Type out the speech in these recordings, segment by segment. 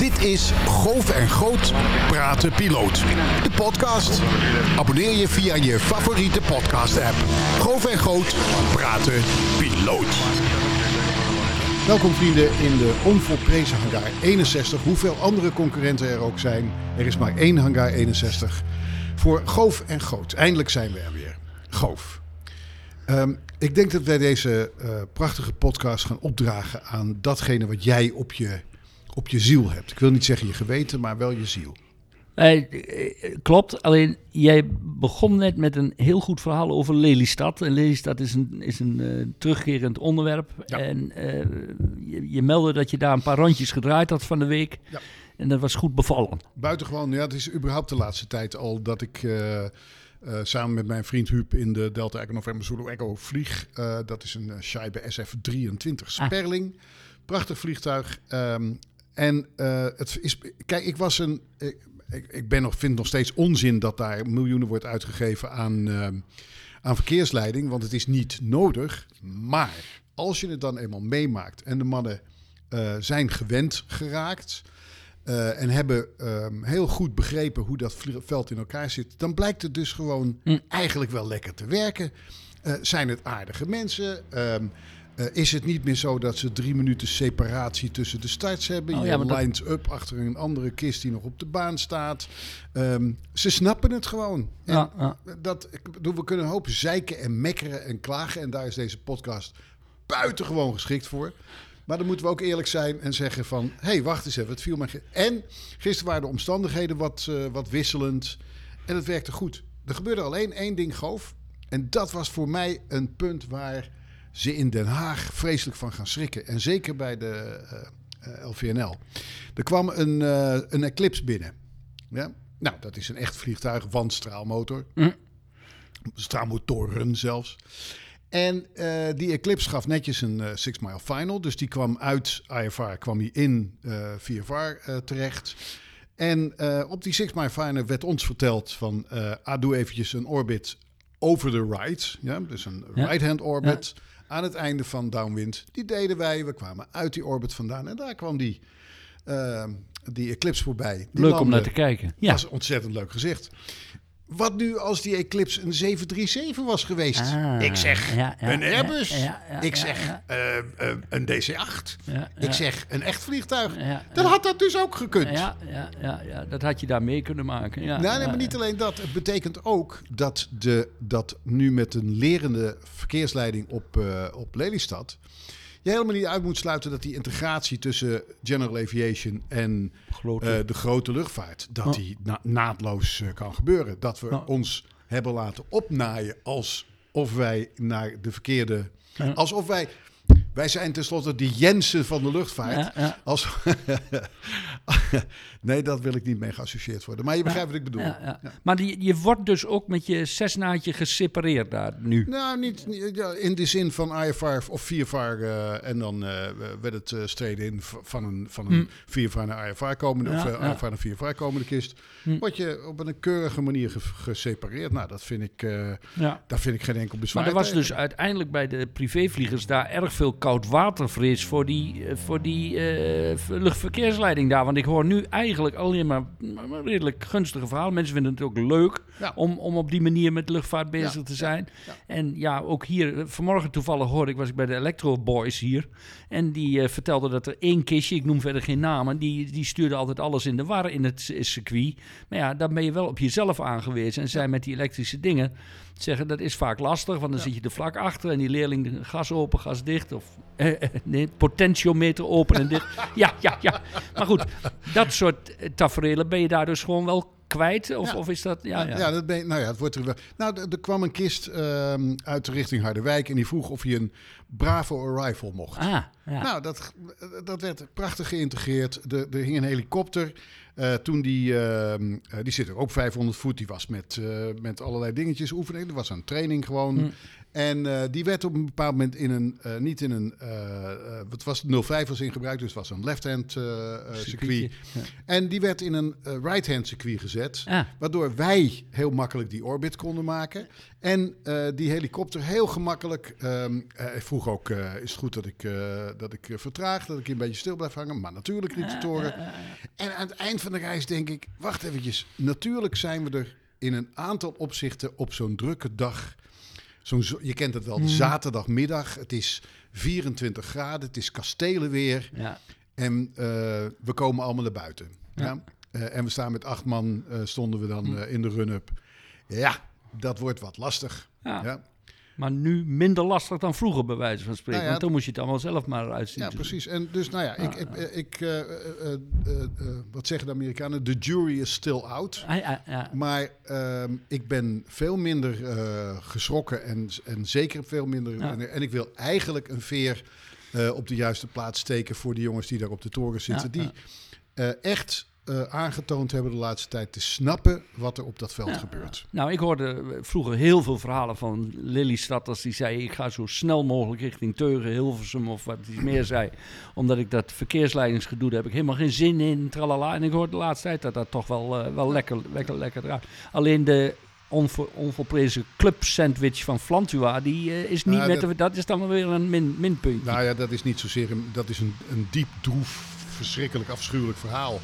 Dit is Goof en Groot Praten Piloot. De podcast. Abonneer je via je favoriete podcast app. Goof en Groot Praten Piloot. Welkom vrienden in de onvolprezen hangar 61. Hoeveel andere concurrenten er ook zijn. Er is maar één hangar 61 voor Goof en Groot. Eindelijk zijn we er weer. Goof. Ehm, ik denk dat wij deze uh, prachtige podcast gaan opdragen aan datgene wat jij op je, op je ziel hebt. Ik wil niet zeggen je geweten, maar wel je ziel. Eh, klopt, alleen jij begon net met een heel goed verhaal over Lelystad. En Lelystad is een, is een uh, terugkerend onderwerp. Ja. En uh, je, je, meldde dat je daar een paar rondjes gedraaid had van de week. Ja. En dat was goed bevallen. Buitengewoon, ja, het is überhaupt de laatste tijd al dat ik... Samen met mijn vriend Huub in de Delta Echo November Zulu Echo vlieg. Dat is een Scheibe SF-23 Sperling. Ah. Prachtig vliegtuig. Um, en het is... Kijk, ik was een... Ik, ik ben nog, vind nog steeds onzin dat daar miljoenen wordt uitgegeven aan, aan verkeersleiding. Want het is niet nodig. Maar als je het dan eenmaal meemaakt en de mannen zijn gewend geraakt... Uh, en hebben um, heel goed begrepen hoe dat veld in elkaar zit, dan blijkt het dus gewoon mm. eigenlijk wel lekker te werken. Zijn het aardige mensen? Um, uh, is het niet meer zo dat ze drie minuten separatie tussen de starts hebben? Oh, je ja, lines dat... up achter een andere kist die nog op de baan staat. Um, ze snappen het gewoon. En ja, ja. Dat, we kunnen een hoop zeiken en mekkeren en klagen. En daar is deze podcast buitengewoon geschikt voor. Maar dan moeten we ook eerlijk zijn en zeggen van... hé, hey, wacht eens even, het viel mij... En gisteren waren de omstandigheden wat, uh, wat wisselend en het werkte goed. Er gebeurde alleen één ding, Goof. En dat was voor mij een punt waar ze in Den Haag vreselijk van gaan schrikken. En zeker bij de uh, uh, LVNL. Er kwam een, uh, een Eclipse binnen. Ja? Nou, dat is een echt vliegtuig, wandstraalmotor. Mm. Straalmotoren zelfs. En uh, die Eclipse gaf netjes een Six Mile Final. Dus die kwam uit IFR, kwam hij in VFR terecht. En op die Six Mile Final werd ons verteld van... ah, doe eventjes een orbit over de right. Ja? Dus een ja. right-hand orbit ja. Aan het einde van downwind. Die deden wij. We kwamen uit die orbit vandaan. En daar kwam die, die Eclipse voorbij. Die leuk om naar te kijken. Ja. was ontzettend leuk gezicht. Wat nu als die Eclipse een 737 was geweest? Ah, ik zeg ja, ja, een Airbus. Ja, ik zeg uh, uh, een DC-8. Ik zeg een echt vliegtuig. Dan had dat dus ook gekund. Ja, ja, ja, dat had je daar mee kunnen maken. Ja, nou, nee, maar niet alleen dat. Het betekent ook dat, de, dat nu met een lerende verkeersleiding op, uh, op Lelystad je helemaal niet uit moet sluiten dat die integratie tussen General Aviation en uh, de grote luchtvaart, dat oh. die na naadloos uh, kan gebeuren. Dat we oh. ons hebben laten opnaaien alsof wij naar de verkeerde. Alsof wij wij zijn tenslotte de Jensen van de luchtvaart. Ja, ja. Als... nee, dat wil ik niet mee geassocieerd worden. Maar je begrijpt ja, wat ik bedoel. Maar die, je wordt dus ook met je zesnaadje gesepareerd daar nu? Nou, niet in de zin van IFR of 4 uh, en dan uh, werd het uh, streden in van een, van een hm. 4 naar IFR komende, of IFR naar 4 komende kist. Hm. Word je op een keurige manier ge gesepareerd. Nou, dat vind ik, daar vind ik geen enkel bezwaar Maar er was dus uiteindelijk bij de privévliegers daar erg veel koudwatervrees voor die, eh, voor die uh, luchtverkeersleiding daar. Want ik hoor nu eigenlijk alleen maar, redelijk gunstige verhalen. Mensen vinden het ook leuk ja. om, om op die manier met luchtvaart bezig ja. te zijn. Ja. En ja, ook hier, eh, vanmorgen toevallig hoorde ik, was ik bij de Electro Boys hier. En die uh, vertelde dat er één kistje, ik noem verder geen namen, die, die stuurde altijd alles in de war in het circuit. Maar ja, dan ben je wel op jezelf aangewezen. En zij met die elektrische dingen zeggen dat is vaak lastig, want dan ja. zit je er vlak achter en die leerling gas open, gas dicht of eh, nee, potentiometer open en dicht. ja, ja, ja. Maar goed, dat soort tafereelen ben je daar dus gewoon wel kwijt? Of, ja. of is dat... Ja, ja. ja, dat ben, nou ja, het wordt er wel... Nou, er, kwam een kist um, uit de richting Harderwijk... en die vroeg of je een Bravo Arrival mocht. Ah, ja. Nou, dat, dat werd prachtig geïntegreerd. Er, er hing een helikopter... Uh, toen die, uh, die zit er ook 500 voet, die was met, uh, met allerlei dingetjes oefening. Er was een training gewoon. Mm. En uh, die werd op een bepaald moment in een, uh, niet in een, uh, wat was 05 was in gebruik, dus het was een left-hand circuit. Ja. En die werd in een right-hand circuit gezet, ah. waardoor wij heel makkelijk die orbit konden maken. En eh, die helikopter heel gemakkelijk. ehm, eh, hij vroeg ook, eh, is het goed dat ik, eh, dat ik eh, vertraag, dat ik een beetje stil blijf hangen? Maar natuurlijk, riep de toren. En aan het eind van de reis denk ik, wacht eventjes. Natuurlijk zijn we er in een aantal opzichten op zo'n drukke dag. Zo'n, je kent het wel, de zaterdagmiddag. Het is 24 graden, het is kastelenweer. Ja. En eh, we komen allemaal naar buiten. Ja. Eh, en we staan met acht man, eh, stonden we dan eh, in de run-up. Ja, dat wordt wat lastig. Ja. Ja, Maar nu minder lastig dan vroeger, bij wijze van spreken. Nou ja, Want toen moest je het allemaal zelf maar uitzien. ja precies. En dus, nou ja, ik, ik, ik, eh, eh, eh, eh, wat zeggen de Amerikanen? The jury is still out. Ja, ja, ja. Maar ehm, ik ben veel minder geschrokken en, en zeker veel minder. En, en ik wil eigenlijk een veer op de juiste plaats steken voor die jongens die daar op de toren zitten. Die echt eh, aangetoond hebben de laatste tijd te snappen wat er op dat veld gebeurt. Nou, ik hoorde vroeger heel veel verhalen van Lelystad als die zei... ik ga zo snel mogelijk richting Teugen, Hilversum of wat hij meer zei. Omdat ik dat verkeersleidingsgedoe, daar heb ik helemaal geen zin in, tralala. En ik hoorde de laatste tijd dat dat toch wel, eh, wel lekker, lekker, lekker draait. Alleen de onver, onvolprezen club sandwich van Flantua, die eh, is niet Nou, met... dat- de- dat is dan wel weer een min, minpuntje. Nou ja, dat is niet zozeer een, dat is een, een diep, droef, verschrikkelijk, afschuwelijk verhaal.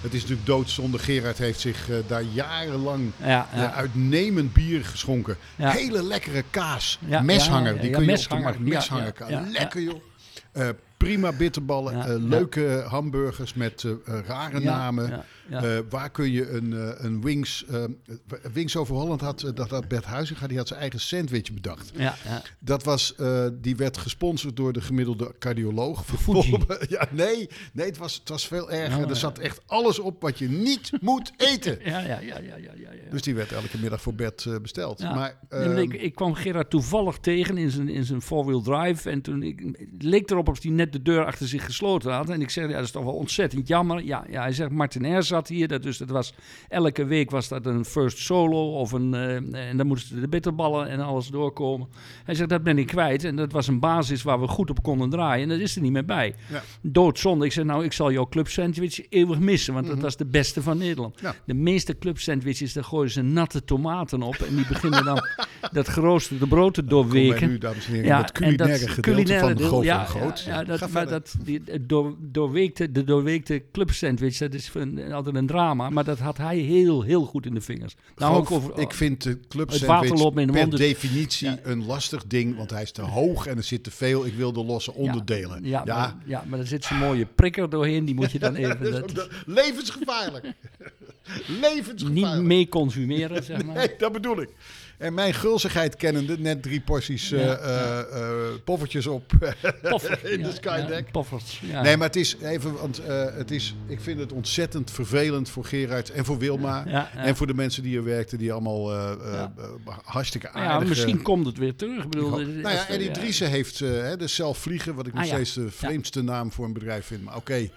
Het is natuurlijk doodzonde. Gerard heeft zich eh, daar jarenlang ja, ja. eh, uitnemend bier geschonken. Ja. Hele lekkere kaas. Meshanger. die kun je meshanger. op de markt. Ja, Meshanger. ja, kaas. ja, ja. Lekker joh. Prima bitterballen. Ja, eh, ja. leuke hamburgers met eh, eh, rare Ja, namen. Eh, waar kun je een, een Wings... Wings over Holland had, dat had Bert Huizinga, die had zijn eigen sandwich bedacht. ja, ja. Dat was, die werd gesponsord door de gemiddelde cardioloog. Ja, nee, nee het, was, het was veel erger. Oh, er zat echt alles op wat je niet moet eten. Ja, ja, ja, ja, ja. Dus die werd elke middag voor Bert eh, besteld. Maar, Nee, ik, ehm, ik kwam Gerard toevallig tegen in zijn, in zijn four-wheel drive. En toen ik, het leek erop of hij net de deur achter zich gesloten had. En ik zei, ja, dat is toch wel ontzettend jammer. Ja, ja hij zegt, Martin R. zat hier. Dat, dus dat was, elke week was dat een first solo. Of een, eh, en dan moesten de bitterballen en alles doorkomen. Hij zegt, dat ben ik kwijt. En dat was een basis waar we goed op konden draaien. En dat is er niet meer bij. Ja. Doodzonde. Ik zei, nou, ik zal jouw club sandwich eeuwig missen. Want dat was de beste van Nederland. Mhm. Ja. De meeste club sandwiches, daar gooien ze natte tomaten op. En die beginnen dan dat geroosterde brood te doorweken. nu, dames en heren, in het en culinaire dat gedeelte culinaire van de deel, ja, en Groot. Ja, ja, dat, maar dat, die, het door, doorweekte, de doorweekte club sandwich, dat is een, altijd een drama. Maar dat had hij heel, heel goed in de vingers. Nou, Goof, ook over, ik vind de club de per mond, definitie een lastig ding, want hij is te hoog en er zit te veel. Ik wil de losse onderdelen. Ja, Maar, ja, maar er zit zo'n mooie prikker doorheen, die moet je dan even... dat is dat- de- levensgevaarlijk. niet levensgevaarlijk. mee consumeren, zeg maar. Nee, dat bedoel ik. En mijn gulzigheid kennende, net drie porties eh, eh, eh, poffertjes op in de Skydeck. ja, poffers, ja. Nee, maar het is even, want het is, ik vind het ontzettend vervelend voor Gerard en voor Wilma. En voor de mensen die er werkten, die allemaal hartstikke Nou aardig... ja, misschien komt het weer terug. Ik bedoel, nou ja, Eddie. Driessen heeft de zelf vliegen, wat ik nog Ah, steeds de vreemdste naam voor een bedrijf vind. Maar oké,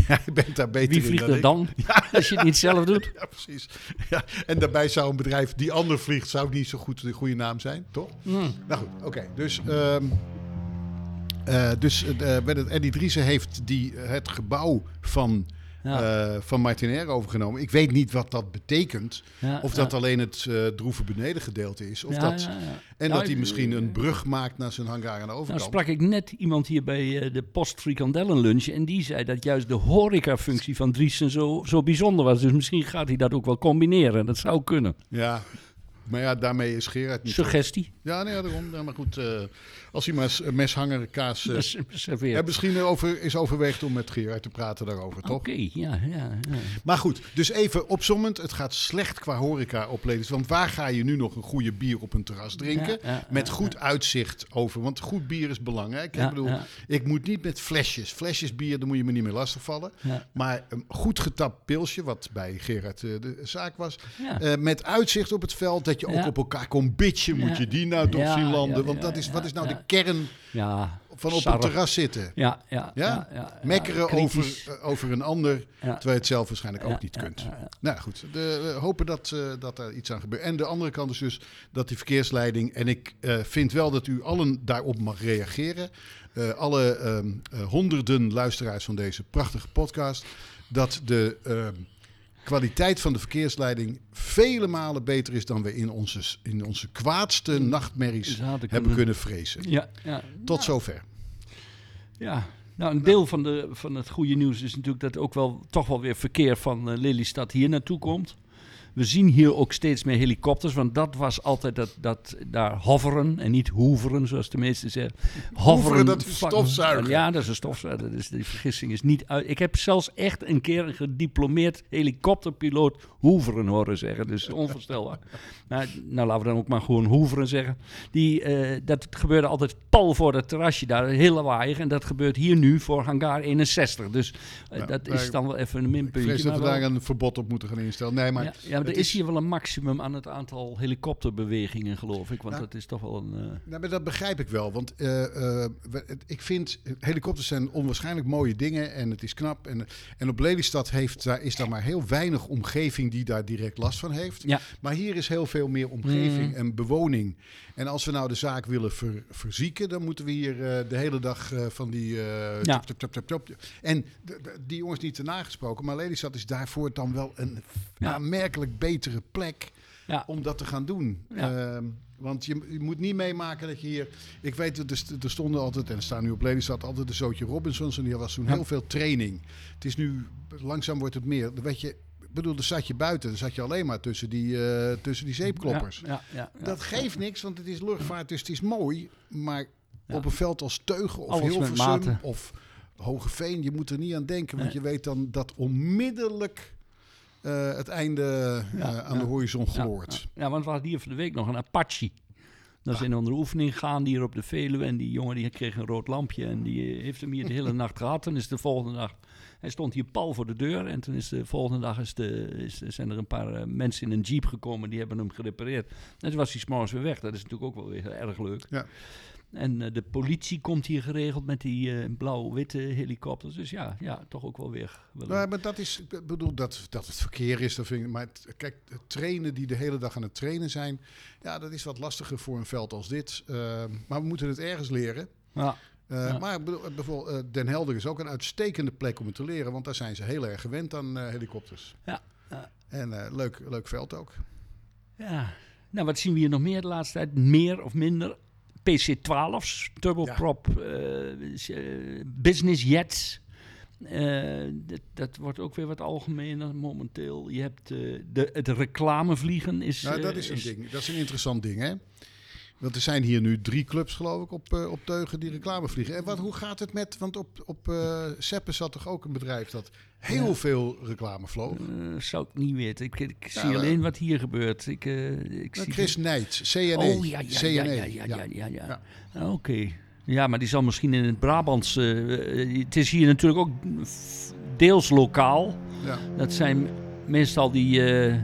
jij bent daar beter Wie in vliegt dan er dan, als je het niet zelf doet? Ja, precies. Ja, en daarbij zou een bedrijf die ander vliegt, zou niet zo goed de goede naam zijn, toch? Hmm. Nou goed, oké. Dus, ehm eh, dus eh, met het Eddie Driessen heeft die, het gebouw van, Ja. eh, van Martinair overgenomen. Ik weet niet wat dat betekent. Ja, Of dat alleen het eh droeve benedengedeelte is. Of dat. En Nou, dat hij misschien een brug maakt naar zijn hangar aan de Nou overkant. sprak ik net iemand hier bij eh, de Post Frikandellen lunch en die zei dat juist de horecafunctie van Driessen zo, zo bijzonder was. Dus misschien gaat hij dat ook wel combineren. Dat zou kunnen. Ja, maar ja, daarmee is Gerard niet... Suggestie. Ja, nee, daarom. Ja, maar goed, eh, als hij maar s- meshanger kaas... eh, serveert. ja, misschien over, is overweegd om met Gerard te praten daarover, toch? Oké, ja, ja, ja. Maar goed, dus even opzommend. Het gaat slecht qua horeca op Lelystad. Want waar ga je nu nog een goede bier op een terras drinken? Ja, met goed uitzicht over. Want goed bier is belangrijk. Ik bedoel, ik moet niet met flesjes. Flesjes bier, daar moet je me niet meer lastigvallen. Maar een goed getapt pilsje, wat bij Gerard eh, de zaak was. Eh, met uitzicht op het veld, dat je ook Ja. op elkaar kon bitchen. Moet je die nou toch zien landen? Want dat is, wat is nou de kern ja. van op Sarre. een terras zitten? Ja, ja, Ja? Mekkeren over, eh, over een ander, terwijl je het zelf waarschijnlijk ook niet kunt. Nou goed, de, we hopen dat, eh, dat er iets aan gebeurt. En de andere kant is dus dat die verkeersleiding... en ik eh, vind wel dat u allen daarop mag reageren. Alle ehm, eh, honderden luisteraars van deze prachtige podcast... dat de, ehm, kwaliteit van de verkeersleiding vele malen beter is dan we in onze, in onze kwaadste nachtmerries hebben kunnen- kunnen vrezen. Ja, ja. Tot zover. Ja, nou een deel van, de, van het goede nieuws is natuurlijk dat ook wel toch wel weer verkeer van eh, Lelystad hier naartoe komt. We zien hier ook steeds meer helikopters, want dat was altijd dat, dat daar hoveren en niet hoeveren, zoals de meesten zeggen. Hoeveren, dat is stofzuigen. Ja, dat is een stofzuiger. Dus die vergissing is niet uit. Ik heb zelfs echt een keer een gediplomeerd helikopterpiloot hoeveren horen zeggen. Dus onvoorstelbaar. nou, nou, laten we dan ook maar gewoon hoeveren zeggen. Die, eh, dat gebeurde altijd pal voor het terrasje daar, heel lawaaiig. En dat gebeurt hier nu voor hangar 61. Dus eh, dat is dan wel even een Ik minpuntje. vrees dat we daar een verbod op moeten gaan instellen. Nee, maar ja, ja, maar het er is hier wel een maximum aan het aantal helikopterbewegingen, geloof ik. Want Nou, dat is toch wel een... Nou, maar dat begrijp ik wel. Want eh, eh, ik vind helikopters zijn onwaarschijnlijk mooie dingen en het is knap. En, en op Lelystad heeft, daar, is daar maar heel weinig omgeving die daar direct last van heeft. Ja. Maar hier is heel veel meer omgeving Mm. en bewoning. En als we nou de zaak willen ver- verzieken, dan moeten we hier eh, de hele dag eh, van die. Ja. tap. En die jongens niet te nagesproken, maar Lelystad is daarvoor dan wel een Ja. aanmerkelijk betere plek ja. om dat te gaan doen. Ehm, want je, je moet niet meemaken dat je hier... Ik weet, dat er, er stonden altijd, en er staan nu op Lelystad, altijd de zootje Robinsons. En die was toen heel veel training. Het is nu, langzaam wordt het meer. Dan weet je, bedoel, dan zat je buiten. Dan zat je alleen maar tussen die, eh, tussen die zeepkloppers. Ja, ja, ja, Dat geeft niks, want het is luchtvaart, dus het is mooi. Maar op een veld als Teugen of Alles Hilversum of Hogeveen, je moet er niet aan denken. Want Nee. je weet dan dat onmiddellijk eh, het einde eh, aan de horizon gloort. Ja, want we hadden hier van de week nog een Apache. Dat is in onder oefening gaan hier op de Veluwe. En die jongen die kreeg een rood lampje. En die heeft hem hier de hele nacht gehad. En is de volgende dag... Hij stond hier pal voor de deur. En toen is de volgende dag is de, is, zijn er een paar eh, mensen in een jeep gekomen. Die hebben hem gerepareerd. En toen was hij s'morgens weer weg. Dat is natuurlijk ook wel weer erg leuk. Ja. En eh, de politie komt hier geregeld met die eh, blauw-witte helikopters. Dus ja, ja, toch ook wel weer... Wel Nou, maar dat is, ik bedoel, dat, dat het verkeer is, dat vind ik, maar het- kijk, trainen die de hele dag aan het trainen zijn, ja, dat is wat lastiger voor een veld als dit. Eh, maar we moeten het ergens leren. ja. Ja. Maar bijvoorbeeld Den Helder is ook een uitstekende plek om het te leren, want daar zijn ze heel erg gewend aan helikopters. Ja. En leuk, leuk veld ook. Ja, nou wat zien we hier nog meer de laatste tijd? Meer of minder PC-12's, turboprop, eh, s- eh, business jets. Eh, dat, dat wordt ook weer wat algemener momenteel. Je hebt eh, de, het reclamevliegen is... Nou, dat eh, is een ding. Dat is een interessant ding, hè? Want er zijn hier nu drie clubs, geloof ik, op, eh, op Teugen die reclame vliegen. En wat, hoe gaat het met... Want op, op eh Seppen zat toch ook een bedrijf dat heel Ja. veel reclame vloog. eh, zou ik niet weten. Ik, ik zie alleen wat hier gebeurt. Ik, eh, ik Nou, zie Chris Nijt, CNE. Oh ja, ja, ja, ja, ja, ja, ja. Ah, Oké. Ja, maar die zal misschien in het Brabants... eh, eh, het is hier natuurlijk ook deels lokaal. Ja. Dat zijn meestal die... eh,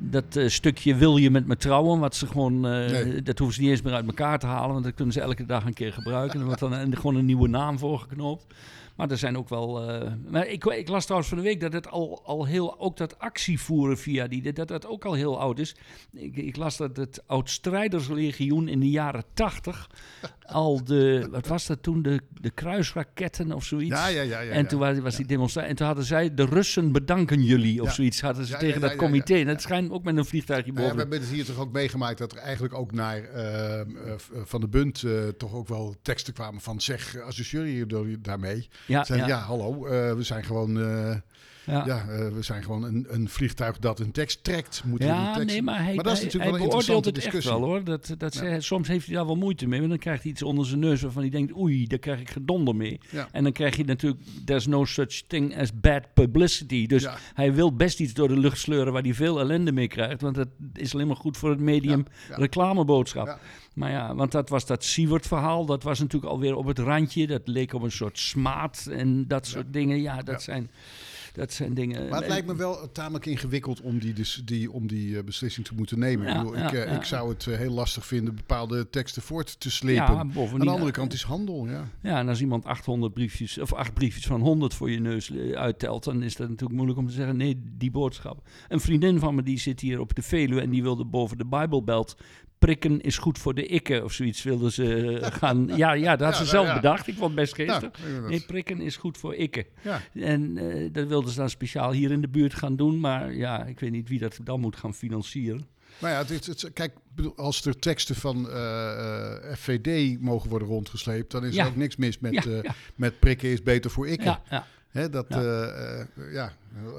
dat eh, stukje wil je met me trouwen, wat ze gewoon, eh, Nee. dat hoeven ze niet eens meer uit elkaar te halen, want dat kunnen ze elke dag een keer gebruiken. Er wordt dan gewoon een nieuwe naam voor geknoopt. Maar er zijn ook wel. eh, maar ik, ik las trouwens van de week dat het al, al heel. Ook dat actievoeren via die. Dat dat ook al heel oud is. Ik, ik las dat het Oud-Strijderslegioen in de jaren tachtig. Al de. Wat was dat toen? De, de kruisraketten of zoiets. Ja, ja, ja. ja, en toen was, was die demonstratie. En toen hadden zij. De Russen bedanken jullie. Of zoiets hadden ze tegen dat comité. En dat schijnt ook met een vliegtuigje Nou ja, boven. we hebben het hier toch ook meegemaakt dat er eigenlijk ook naar eh, eh, Van de Bunt eh, toch ook wel teksten kwamen van zeg, associeer je daarmee? ja, ja. ja, hallo, we zijn gewoon, ja. ja. eh, we zijn gewoon een, een vliegtuig dat een tekst trekt. Die Ja, tekst... nee, maar hij, Maar dat is hij- natuurlijk hij wel een interessante het echt wel hoor. Dat, dat Ja. soms heeft hij daar wel moeite mee. Want dan krijgt hij iets onder zijn neus waarvan hij denkt... oei, daar krijg ik gedonder mee. Ja. En dan krijg je natuurlijk... there's no such thing as bad publicity. Dus hij wil best iets door de lucht sleuren... waar hij veel ellende mee krijgt. Want dat is alleen maar goed voor het medium reclameboodschap. Maar ja, want dat was dat Siewert-verhaal. Dat was natuurlijk alweer op het randje. Dat leek op een soort smaad en dat soort dingen. Ja, dat, Ja. Zijn, dat zijn dingen... Maar het en- lijkt me wel tamelijk ingewikkeld om die, dus die, om die eh, beslissing te moeten nemen. Ja, ik, bedoel, ik, ja, eh, ja. ik zou het eh, heel lastig vinden bepaalde teksten voort te slepen. Aan de andere eh, kant is handel, ja. Ja, en als iemand 800 briefjes of acht briefjes van 100 voor je neus eh, uittelt, dan is dat natuurlijk moeilijk om te zeggen: nee, die boodschap. Een vriendin van me die zit hier op de Veluwe en die wilde boven de Bijbelbelt prikken is goed voor de ikke of zoiets wilden ze gaan. Ja, ja, dat had ze Ja, zelf ja. bedacht. Ik vond het best geestig. Nou. Nee, prikken is goed voor ikke. En eh, dat wilden ze dan speciaal hier in de buurt gaan doen. Maar ja, ik weet niet wie dat dan moet gaan financieren. Maar ja, het, kijk, als er teksten van eh, eh, FVD mogen worden rondgesleept, dan is er ook niks mis met, met prikken is beter voor ik. Ja, ja. Hè, dat, Ja. eh, ja.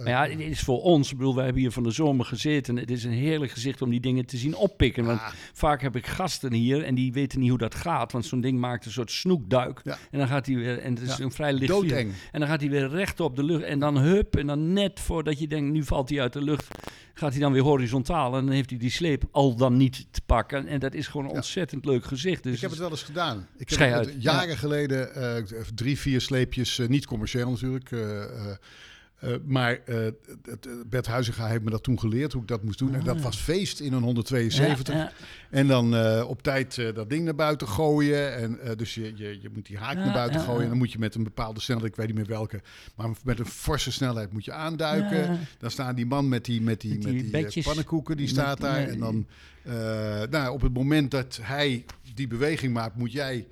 Ja, het is voor ons, ik bedoel, wij hebben hier van de zomer gezeten. Het is een heerlijk gezicht om die dingen te zien oppikken. Want Ah. vaak heb ik gasten hier en die weten niet hoe dat gaat. Want zo'n ding maakt een soort snoekduik. Ja. En dan gaat hij weer, en het is een vrij licht Doodeng. En dan gaat hij weer recht op de lucht. En dan hup, en dan net voordat je denkt, nu valt hij uit de lucht, gaat hij dan weer horizontaal. En dan heeft hij die sleep al dan niet te pakken. En dat is gewoon een ontzettend leuk gezicht. Dus Ik heb het wel eens gedaan. Ik heb het jaren geleden eh, drie, vier sleepjes, niet commercieel natuurlijk. Eh, eh, eh, maar het, eh, Bert Huizinga heeft me dat toen geleerd, hoe ik dat moest doen. en dat was feest in een 172. Ja, ja. En dan op tijd dat ding naar buiten gooien. En, dus je, je, je moet die haak Ja, naar buiten gooien. En dan moet je met een bepaalde snelheid, ik weet niet meer welke, maar met een forse snelheid moet je aanduiken. Dan staan die man met die, met die, Met met die pannenkoeken, die staat daar. En dan, nou, op het moment dat hij die beweging maakt, moet jij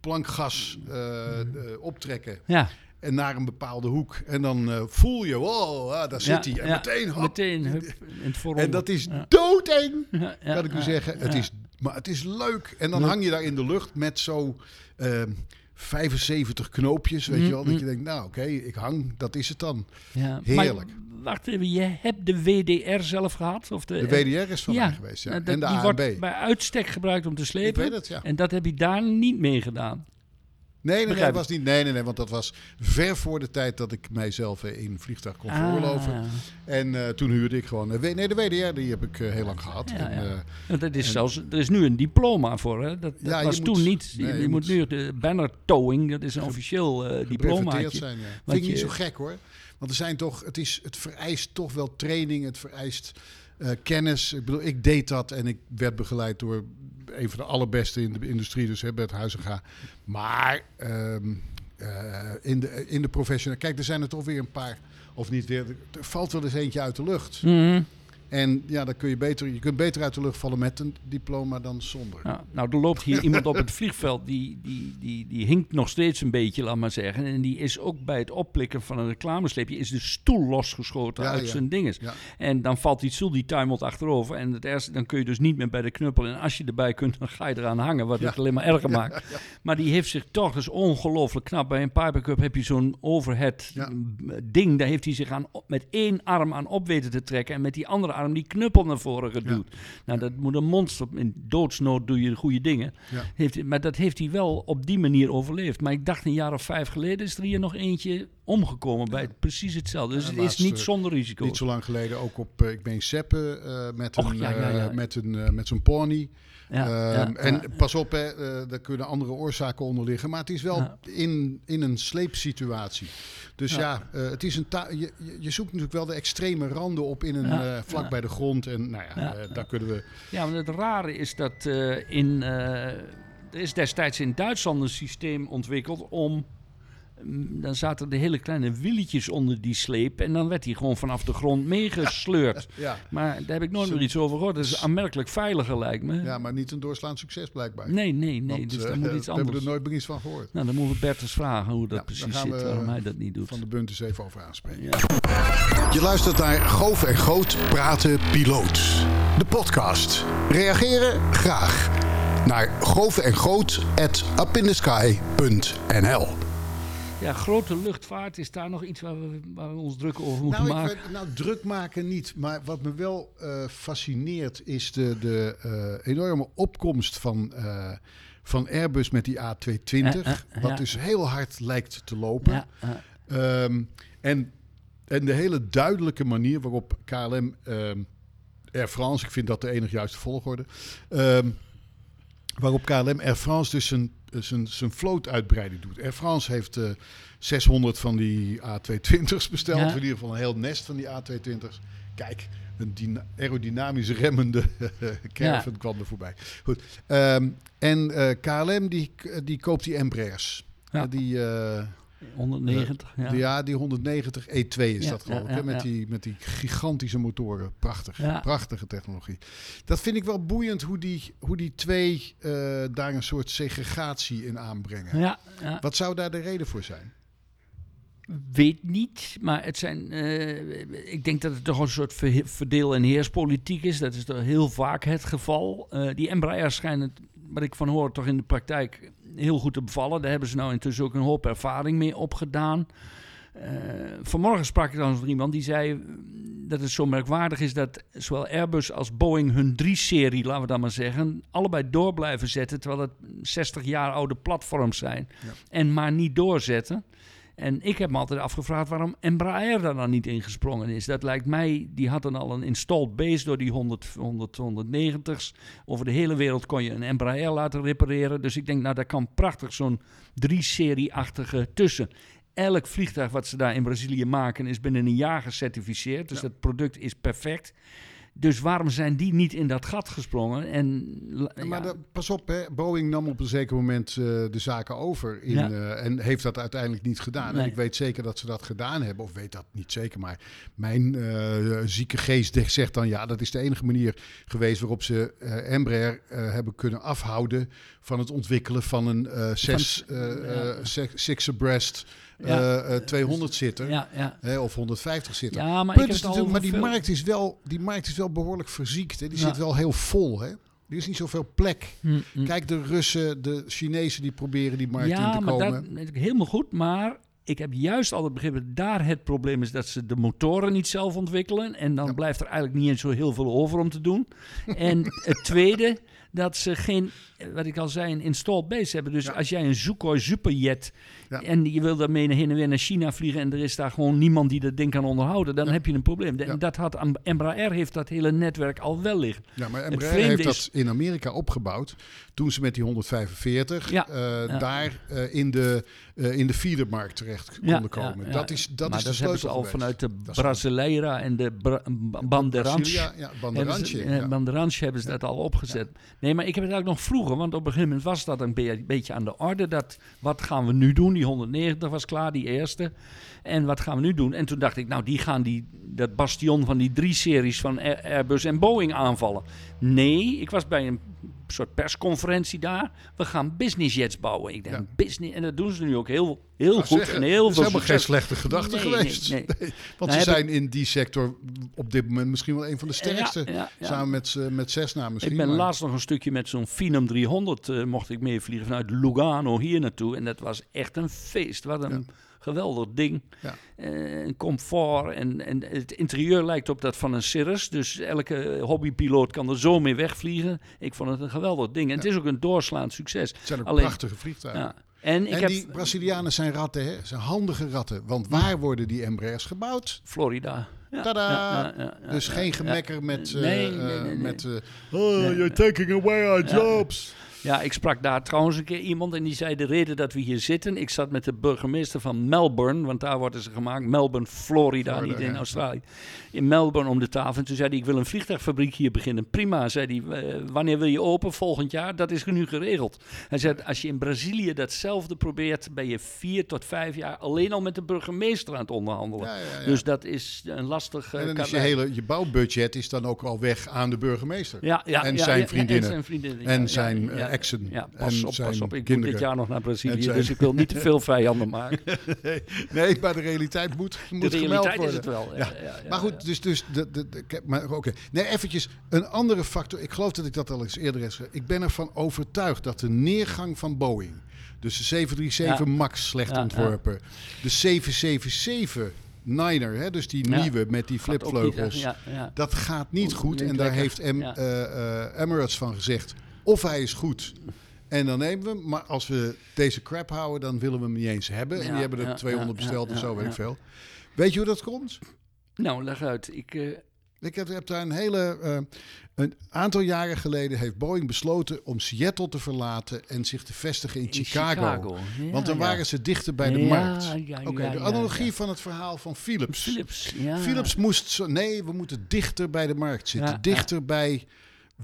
plankgas eh, optrekken. ja. En naar een bepaalde hoek. En dan eh, voel je, wow, ah, daar zit Ja, hij. En ja. meteen, hop. Meteen, hup, in het. En dat is doodeng kan ik u zeggen. Het is, maar het is leuk. En dan hang je daar in de lucht met zo ehm 75 knoopjes, weet je wel. Dat Mm, je denkt, nou oké, ik hang, dat is het dan. Ja, Heerlijk. Maar, wacht even, je hebt de WDR zelf gehad? Of de, De WDR is van ja, mij geweest, ja. dat- en de die ANB. wordt bij uitstek gebruikt om te Ik slepen. weet het, ja. En dat heb je daar niet mee gedaan. Nee, nee, dat was niet, nee, nee, nee, want dat was ver voor de tijd dat ik mijzelf eh, in vliegtuig kon veroorloven. Ah, En eh, toen huurde ik gewoon... eh, nee, de WDR die heb ik heel lang gehad. Ja, en, ja. want dat is en- zelfs, er is nu een diploma voor. Hè? Dat, dat Ja, je was moet- toen niet. Je, nee, je je moet moet nu de banner towing, dat is een officieel diploma. zijn. Ja. Vind ik niet zo gek hoor. Want er zijn toch, het, is, het vereist toch wel training, het vereist eh, kennis. Ik bedoel, ik deed dat en ik werd begeleid door een van de allerbeste in de industrie, dus hè, Bert Huizinga. Maar ehm, eh, in, de, in de professionele, kijk, er zijn er toch weer een paar, of niet weer, er valt wel eens eentje uit de lucht. Mhm. En ja, dan kun je beter, je kunt beter uit de lucht vallen met een diploma dan zonder. Ja, nou, er loopt hier iemand op het vliegveld die, die, die, die hinkt nog steeds een beetje, laat maar zeggen. En die is ook bij het opplikken van een reclamesleepje, is de stoel losgeschoten Ja, uit ja. zijn dinges. Ja. En dan valt die stoel, die tuimelt achterover. En het eerste, dan kun je dus niet meer bij de knuppel. En als je erbij kunt, dan ga je eraan hangen, wat het alleen maar erger maakt. Maar die heeft zich toch, is ongelooflijk knap. Bij een Piper Cup heb je zo'n overhead ding. Daar heeft hij zich aan, met één arm aan op weten te trekken. En met die andere arm die knuppel naar voren geduwd. Nou, dat moet een monster. In doodsnood doe je goede dingen. Ja. Heeft, maar dat heeft hij wel op die manier overleefd. Maar ik dacht een jaar of vijf geleden is er hier nog eentje omgekomen bij het- precies hetzelfde. Dus het is niet zonder risico. Niet zo lang geleden ook op, eh, ik ben Seppen, eh, met, Och, een, eh, met, een, met zo'n pony. ja, Ehm, ja, en ja. pas op, hè, eh, daar kunnen andere oorzaken onder liggen. Maar het is wel in, in een sleepsituatie. Dus ja, het is een je, je- zoekt natuurlijk wel de extreme randen op in een, eh, vlak bij de grond. En nou ja, Ja, eh, daar kunnen we... Ja, maar het rare is dat eh, in, eh, er is destijds in Duitsland een systeem ontwikkeld om. mm, Dan zaten de hele kleine wieltjes onder die sleep en dan werd hij gewoon vanaf de grond meegesleurd. Ja, Maar daar heb ik nooit meer iets over gehoord. Dat is aanmerkelijk veiliger, lijkt me. ja, maar niet een doorslaand succes blijkbaar. Nee, nee, nee. Want, dus daar moet iets We hebben anders. er nooit meer iets van gehoord. Nou, dan moeten we Bert eens vragen hoe dat Ja, precies zit, we waarom hij dat niet doet. Van de Bunt eens even over aanspreken. Je luistert naar Goof en Groot Praten Piloot. De podcast. Reageren? Graag. Naar goof en groot at upindesky.nl ja, grote luchtvaart, is daar nog iets waar we, waar we ons druk over moeten nou, maken? weet- nou, druk maken niet. Maar wat me wel eh, fascineert is de, de eh, enorme opkomst van, eh, van Airbus met die A220. Ja, ja, wat ja. dus heel hard lijkt te lopen. Ja. Ehm, en, en de hele duidelijke manier waarop KLM, ehm, Air France, ik vind dat de enige juiste volgorde, ehm, waarop KLM Air France dus zijn, zijn, zijn vlootuitbreiding doet. Air France heeft eh 600 van die A220's besteld, Ja. in ieder geval een heel nest van die A220's. Kijk, een dyna- aerodynamisch remmende caravan kwam er voorbij. Goed. Ehm, en eh, KLM die, die koopt die Embraers. Ja. Eh, die, eh, 190, ja. Ja, die 190 E2 is Ja, dat geloof ik. ja, met, die, met die gigantische motoren. Prachtig. Prachtige technologie. Dat vind ik wel boeiend hoe die, hoe die twee eh, daar een soort segregatie in aanbrengen. Ja, ja. Wat zou daar de reden voor zijn? Weet niet, maar het zijn. eh, ik denk dat het toch een soort ver- verdeel- en heerspolitiek is. Dat is toch heel vaak het geval. Eh, die Embraer schijnen, wat ik van hoor, toch in de praktijk heel goed te bevallen. Daar hebben ze nou intussen ook een hoop ervaring mee opgedaan. Eh, vanmorgen sprak ik trouwens met iemand die zei dat het zo merkwaardig is dat zowel Airbus als Boeing hun 3-serie, laten we dat maar zeggen, allebei door blijven zetten, terwijl het 60 jaar oude platforms zijn. Ja. En maar niet doorzetten. En ik heb me altijd afgevraagd waarom Embraer daar dan niet ingesprongen is. Dat lijkt mij, die hadden al een installed base door die 100, 100, 190's. Over de hele wereld kon je een Embraer laten repareren. Dus ik denk, nou, daar kan prachtig zo'n 3-serie-achtige tussen. Elk vliegtuig wat ze daar in Brazilië maken is binnen een jaar gecertificeerd. Dus Ja. dat product is perfect. Dus waarom zijn die niet in dat gat gesprongen? En, Maar de- pas op, hè. Boeing nam op een zeker moment eh, de zaken over. In, Ja. eh, en heeft dat uiteindelijk niet gedaan. En ik weet zeker dat ze dat gedaan hebben. Of weet dat niet zeker. Maar mijn eh, zieke geest zegt dan... ja, dat is de enige manier geweest waarop ze Embraer hebben kunnen afhouden... van het ontwikkelen van een zes, six abreast Ja. eh, eh, 200 ja, ja. Hè, of 150 zitten. ja, maar Punt is het al natuurlijk, maar die veel- markt, is wel, die markt is wel behoorlijk verziekt. Hè? Die Ja. zit wel heel vol. Hè? Er is niet zoveel plek. Hm, hm. Kijk, de Russen, de Chinezen die proberen die markt in ja, te maar komen. dat weet ik helemaal goed. Maar ik heb juist altijd begrepen dat daar het probleem is dat ze de motoren niet zelf ontwikkelen. En dan Ja. blijft er eigenlijk niet eens zo heel veel over om te doen. en het tweede, dat ze geen, wat ik al zei, een installed base hebben. Dus Ja. als jij een Sukhoi Superjet Ja. en je wil daarmee heen en weer naar China vliegen en er is daar gewoon niemand die dat ding kan onderhouden, dan Ja. heb je een probleem. En Ja. dat had Embraer heeft dat hele netwerk al wel liggen. Ja, maar Embraer heeft is- dat in Amerika opgebouwd. Toen ze met die 145 Ja, eh, daar eh, in, de, eh, in de feedermarkt terecht konden komen. Dat is, dat maar is de dat hebben ze al geweest. vanuit de Brasileira en de Bra Banderange. Brasilia, ja, Hebben ze, Banderange hebben ze dat al opgezet. Nee, maar ik heb het eigenlijk nog vroeger, want op een gegeven moment was dat een be- beetje aan de orde. Dat, wat gaan we nu doen? Die 190 was klaar, die eerste. En wat gaan we nu doen? En toen dacht ik, nou, die gaan die, dat bastion van die drie series van Air- Airbus en Boeing aanvallen. Nee, ik was bij een soort persconferentie daar. We gaan business jets bouwen. Ik denk, Ja. business, en dat doen ze nu ook heel, heel Nou, goed zeggen, en heel is veel helemaal geen slechte gedachte Nee, geweest. nee, nee. Want Nou, ze zijn in die sector op dit moment misschien wel een van de sterkste. Ja, ja, ja. Samen met, met Cessna misschien. Ik ben maar- laatst nog een stukje met zo'n Phenom 300 eh, mocht ik meevliegen vanuit Lugano hier naartoe. En dat was echt een feest. Wat een geweldig ding. Ja. Eh, comfort en, en het interieur lijkt op dat van een Cirrus. Dus elke hobbypiloot kan er zo mee wegvliegen. Ik vond het een geweldig ding. En het is ook een doorslaand succes. Het zijn ook Alleen- prachtige vliegtuigen. Ja. En ik en heb die Brazilianen zijn ratten, hè? Zijn handige ratten. Want waar worden die Embraers gebouwd? Florida. Ja, Tada! ja, ja, ja, dus ja, geen ja. gemekker met... eh, Nee, nee, eh, nee, nee. met eh, oh, you're taking away our Ja. jobs. Ja, ik sprak daar trouwens een keer iemand en die zei de reden dat we hier zitten. Ik zat met de burgemeester van Melbourne, want daar worden ze gemaakt. Melbourne, Florida, Florida, niet in ja. Australië. In Melbourne om de tafel. En toen zei hij, ik wil een vliegtuigfabriek hier beginnen. Prima, zei hij. "Eh, wanneer wil je open? Volgend jaar? Dat is nu geregeld. Hij zei, als je in Brazilië datzelfde probeert, ben je vier tot vijf jaar alleen al met de burgemeester aan het onderhandelen. Ja, ja, ja. Dus dat is een lastig... eh, en dan is je hele je bouwbudget is dan ook al weg aan de burgemeester. Ja, ja, en zijn vriendinnen. En zijn vriendinnen. En ja, zijn, ja, eh, ja. exen. Ja, En pas op, pas op. Ik moet kinderen. dit jaar nog naar Brazilië, zijn- dus ik wil niet te veel vijanden maken. Nee, maar de realiteit moet, moet De gemeld realiteit worden. is het wel. Ja, ja, ja, maar goed, dus, dus de, de, maar oké. Nee, eventjes een andere factor. Ik geloof dat ik dat al eens eerder heb gezegd. Ik ben ervan overtuigd dat de neergang van Boeing, dus de 737 Ja. Max slecht ontworpen, de 777 Niner, hè, dus die Ja. nieuwe met die flipvleugels, Ja, ja. dat gaat niet goed. En daar heeft eh, eh, Emirates van gezegd, of hij is goed. En dan nemen we hem. Maar als we deze crap houden, dan willen we hem niet eens hebben. en die hebben er ja, 200 ja, besteld en zo, weet ik veel. Weet je hoe dat komt? Nou, leg uit. Ik, eh, Ik heb, heb daar een hele. eh, een aantal jaren geleden heeft Boeing besloten om Seattle te verlaten en zich te vestigen in, in Chicago. Ja, Want dan ja. waren ze dichter bij de Ja, markt. Oké, de analogie van het verhaal van Philips. Philips. Ja. Philips moest zo, nee, we moeten dichter bij de markt zitten. Dichter bij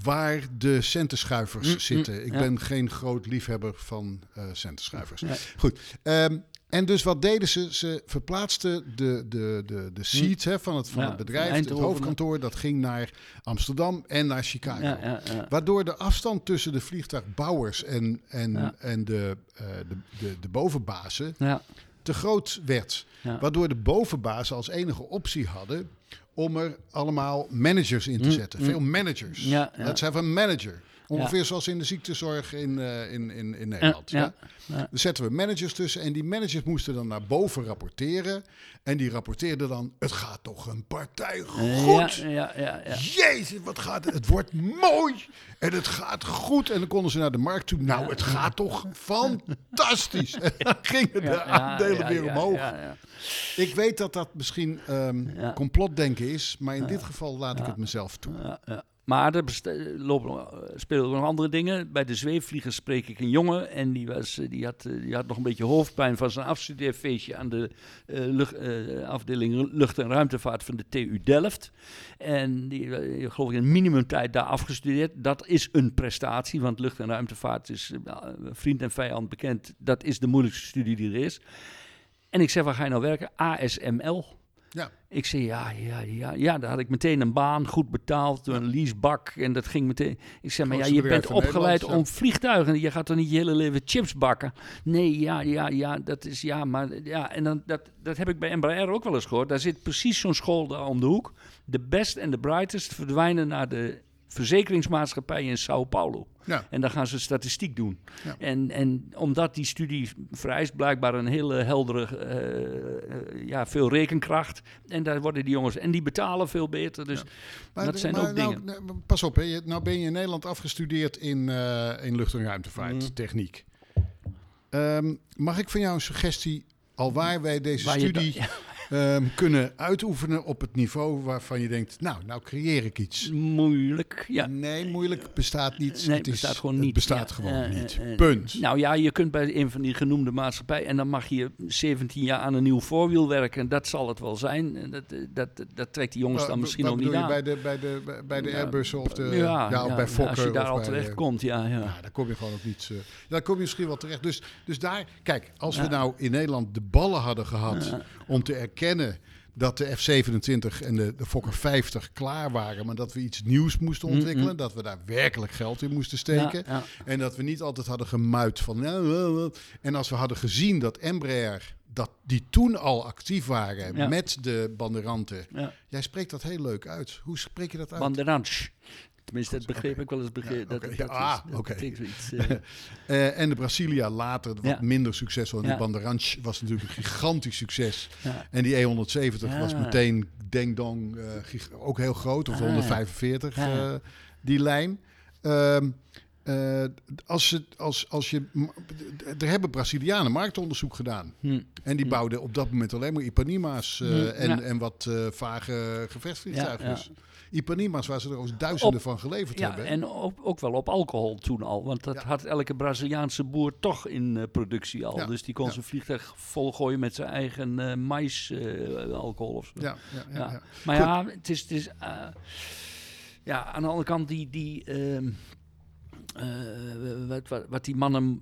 waar de centenschuivers Mm, mm, zitten. Ik ja. ben geen groot liefhebber van eh centenschuivers. Nee. Goed. ehm, En dus wat deden ze? Ze verplaatsten de, de, de, de seat hè, van, het, van Ja, het bedrijf, het hoofdkantoor, dat ging naar Amsterdam en naar Chicago. Ja, ja, ja. Waardoor de afstand tussen de vliegtuigbouwers en, en, en de, eh, de, de, de bovenbazen ja. te groot werd. Waardoor de bovenbazen als enige optie hadden om er allemaal managers in te zetten. Veel managers. Mm, Ja, ja. Let's have a manager. Ongeveer zoals in de ziektezorg in, eh, in, in, in Nederland. ja. Dan zetten we managers tussen en die managers moesten dan naar boven rapporteren. En die rapporteerden dan, het gaat toch een partij goed. Ja, ja, ja, ja. Jezus, wat gaat het? Het wordt mooi en het gaat goed. En dan konden ze naar de markt toe. Nou, het gaat toch fantastisch. En dan gingen de aandelen weer omhoog. ja, ja. Ik weet dat dat misschien Ja. complotdenken is, maar in dit geval laat ik het mezelf toe. Ja, ja. Maar er lopen, nog- eh, spelen ook nog andere dingen. Bij de zweefvliegers spreek ik een jongen. En die, was, eh, die, had, eh, die had nog een beetje hoofdpijn van zijn afstudeerfeestje aan de eh, lucht, eh, afdeling lucht- en ruimtevaart van de TU Delft. En die, eh, die geloof ik in minimumtijd daar afgestudeerd. Dat is een prestatie, want lucht- en ruimtevaart is eh, vriend en vijand bekend. Dat is de moeilijkste studie die er is. En ik zeg, waar ga je nou werken? ASML. Ja. Ik zei, ja, ja, ja, ja, daar had ik meteen een baan, goed betaald, door een leasebak. En dat ging meteen. Ik zei, maar ja, je bent opgeleid om vliegtuigen. Je gaat toch niet je hele leven chips bakken? Nee, ja, ja, ja, dat is, ja, maar ja. En dan, dat, dat heb ik bij Embraer ook wel eens gehoord. Daar zit precies zo'n school daar om de hoek. De best en de brightest verdwijnen naar de verzekeringsmaatschappij in Sao Paulo. Ja. En dan gaan ze statistiek doen. Ja. En, en omdat die studie vereist blijkbaar een hele heldere, eh, eh, ja, veel rekenkracht. En daar worden die jongens, en die betalen veel beter. Dus Maar, dat zijn maar ook nou, dingen. nou, pas op, hè. Je- nou ben je in Nederland afgestudeerd in, eh, in lucht- en ruimtevaart, Mhm. techniek. Ehm, mag ik van jou een suggestie, al waar wij deze Waar studie ehm, kunnen uitoefenen op het niveau waarvan je denkt, nou, nou creëer ik iets. moeilijk. Ja. Nee, moeilijk bestaat niet. Nee, het bestaat gewoon het niet. bestaat Ja, gewoon eh, niet. eh, eh, Punt. Nou ja, je kunt bij een van die genoemde maatschappijen en dan mag je 17 jaar aan een nieuw voorwiel werken. En dat zal het wel zijn. Dat, dat, dat, trekt die jongens dan misschien ook niet aan. je bij de, bij de, bij- de Airbussen of de ja, ja, of bij Fokker? als je daar al terecht komt, ja. ja. Daar kom je gewoon ook niet. daar kom je misschien wel terecht. Dus, dus daar, kijk, als we nou in Nederland de ballen hadden gehad om te erkennen dat de F-27 en de, de Fokker 50 klaar waren, maar dat we iets nieuws moesten ontwikkelen, Mm-mm. dat we daar werkelijk geld in moesten steken. Ja, ja. En dat we niet altijd hadden gemuid van. nou. En als we hadden gezien dat Embraer, dat die toen al actief waren Ja. met de banderanten. Jij spreekt dat heel leuk uit. Hoe spreek je dat uit? Banderange. Tenminste, dat begreep ik wel eens. Begreep, Ja, dat, dat, Ah, oké. eh, Eh, en de Brasilia later, wat Ja. minder succesvol. En Ja. die Banderange was natuurlijk een gigantisch succes. ja. En die E170 Ja. was meteen deng dong, eh, ook heel groot. Of de Ah. 145, Ja. eh, die lijn. Ehm, eh, als, je, als, als je, er hebben Brazilianen marktonderzoek gedaan. Hm. En die Hm. bouwden op dat moment alleen maar Ipanima's Hm, en, ja. en wat vage gevechtsvliegtuigen. Ja, Dus Ipanima's waar ze er ook duizenden Op- van geleverd Ja, hebben. en ook, ook wel op alcohol toen al. Want dat Ja. had elke Braziliaanse boer toch in eh, productie al. Ja, Dus die kon zijn vliegtuig volgooien met zijn eigen eh mais eh, alcohol of zo. ja. Maar Goed. ja, het is... Het is ja, aan de andere kant die... die ehm, eh, wat, wat, wat die mannen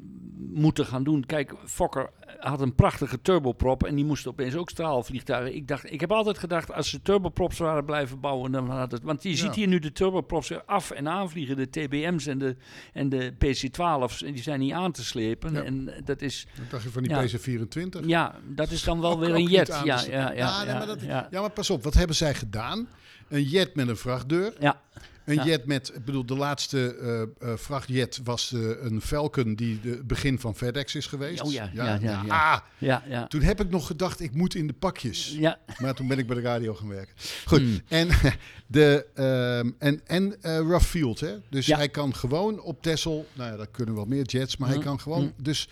moeten gaan doen. Kijk, Fokker had een prachtige turboprop en die moest opeens ook straalvliegtuigen. Ik dacht, ik heb altijd gedacht, als ze turboprops waren blijven bouwen, dan had het. Want je Ja. ziet hier nu de turboprops af en aanvliegen, de TBM's en de, en de PC-12's, en die zijn niet aan te slepen. Ja. En dat is, Wat dacht je van die Ja. PC-24? ja, dat is dan wel Ook- weer een jet. Ja, ja, ja, Ja, maar dat-. Ja, maar pas op, wat hebben zij gedaan? Een jet met een vrachtdeur. Ja. Een Ja. jet met, ik bedoel, de laatste eh, eh, vrachtjet was eh, een Falcon die de het begin van FedEx is geweest. Oh ja, ja, ja, ja. Ah, Ja, ja. toen heb ik nog gedacht, ik moet in de pakjes. Ja, Maar toen ben ik bij de radio gaan werken. Goed, Hmm. en, de, ehm, en, en rough field, hè? Dus Ja. hij kan gewoon op Texel, nou ja, dat kunnen wel meer jets, maar hij Hmm. kan gewoon, Hmm. dus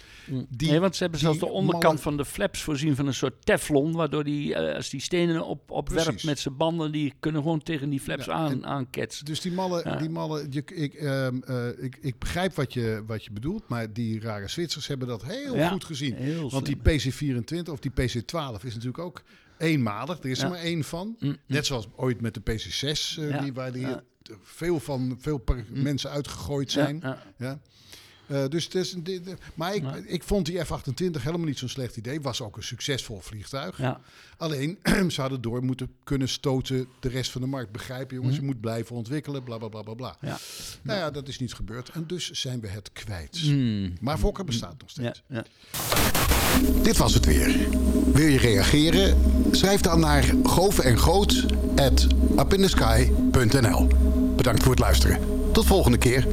Die- nee, want ze hebben zelfs de onderkant mannen- van de flaps voorzien van een soort teflon, waardoor die, als die stenen op, opwerpt met zijn banden, die kunnen gewoon tegen die flaps Ja, aan, en- aanketsen. Dus die mallen, Ja. die mallen je, ik, ehm, eh, ik, ik begrijp wat je, wat je bedoelt, maar die rare Zwitsers hebben dat heel Ja, goed gezien. Heel Want die slim. PC24 of die PC12 is natuurlijk ook eenmalig. Er is er maar één van. Mm, mm. Net zoals ooit met de PC6, eh, die, waar die veel van veel per- mensen uitgegooid zijn. Ja, Eh, dus het is, een- maar ik, ik vond die F-28 helemaal niet zo'n slecht idee. Was ook een succesvol vliegtuig. Ja. Alleen, ze hadden door moeten kunnen stoten de rest van de markt. Begrijpen, jongens, je moet blijven ontwikkelen, bla bla bla bla bla. Mhm. Ja. Nou ja, dat is niet gebeurd. En dus zijn we het kwijt. Hmm. Maar Fokker bestaat nog steeds. ja. Dit was het weer. Wil je reageren? Schrijf dan naar upinthesky.nl. Bedankt voor het luisteren. Tot volgende keer.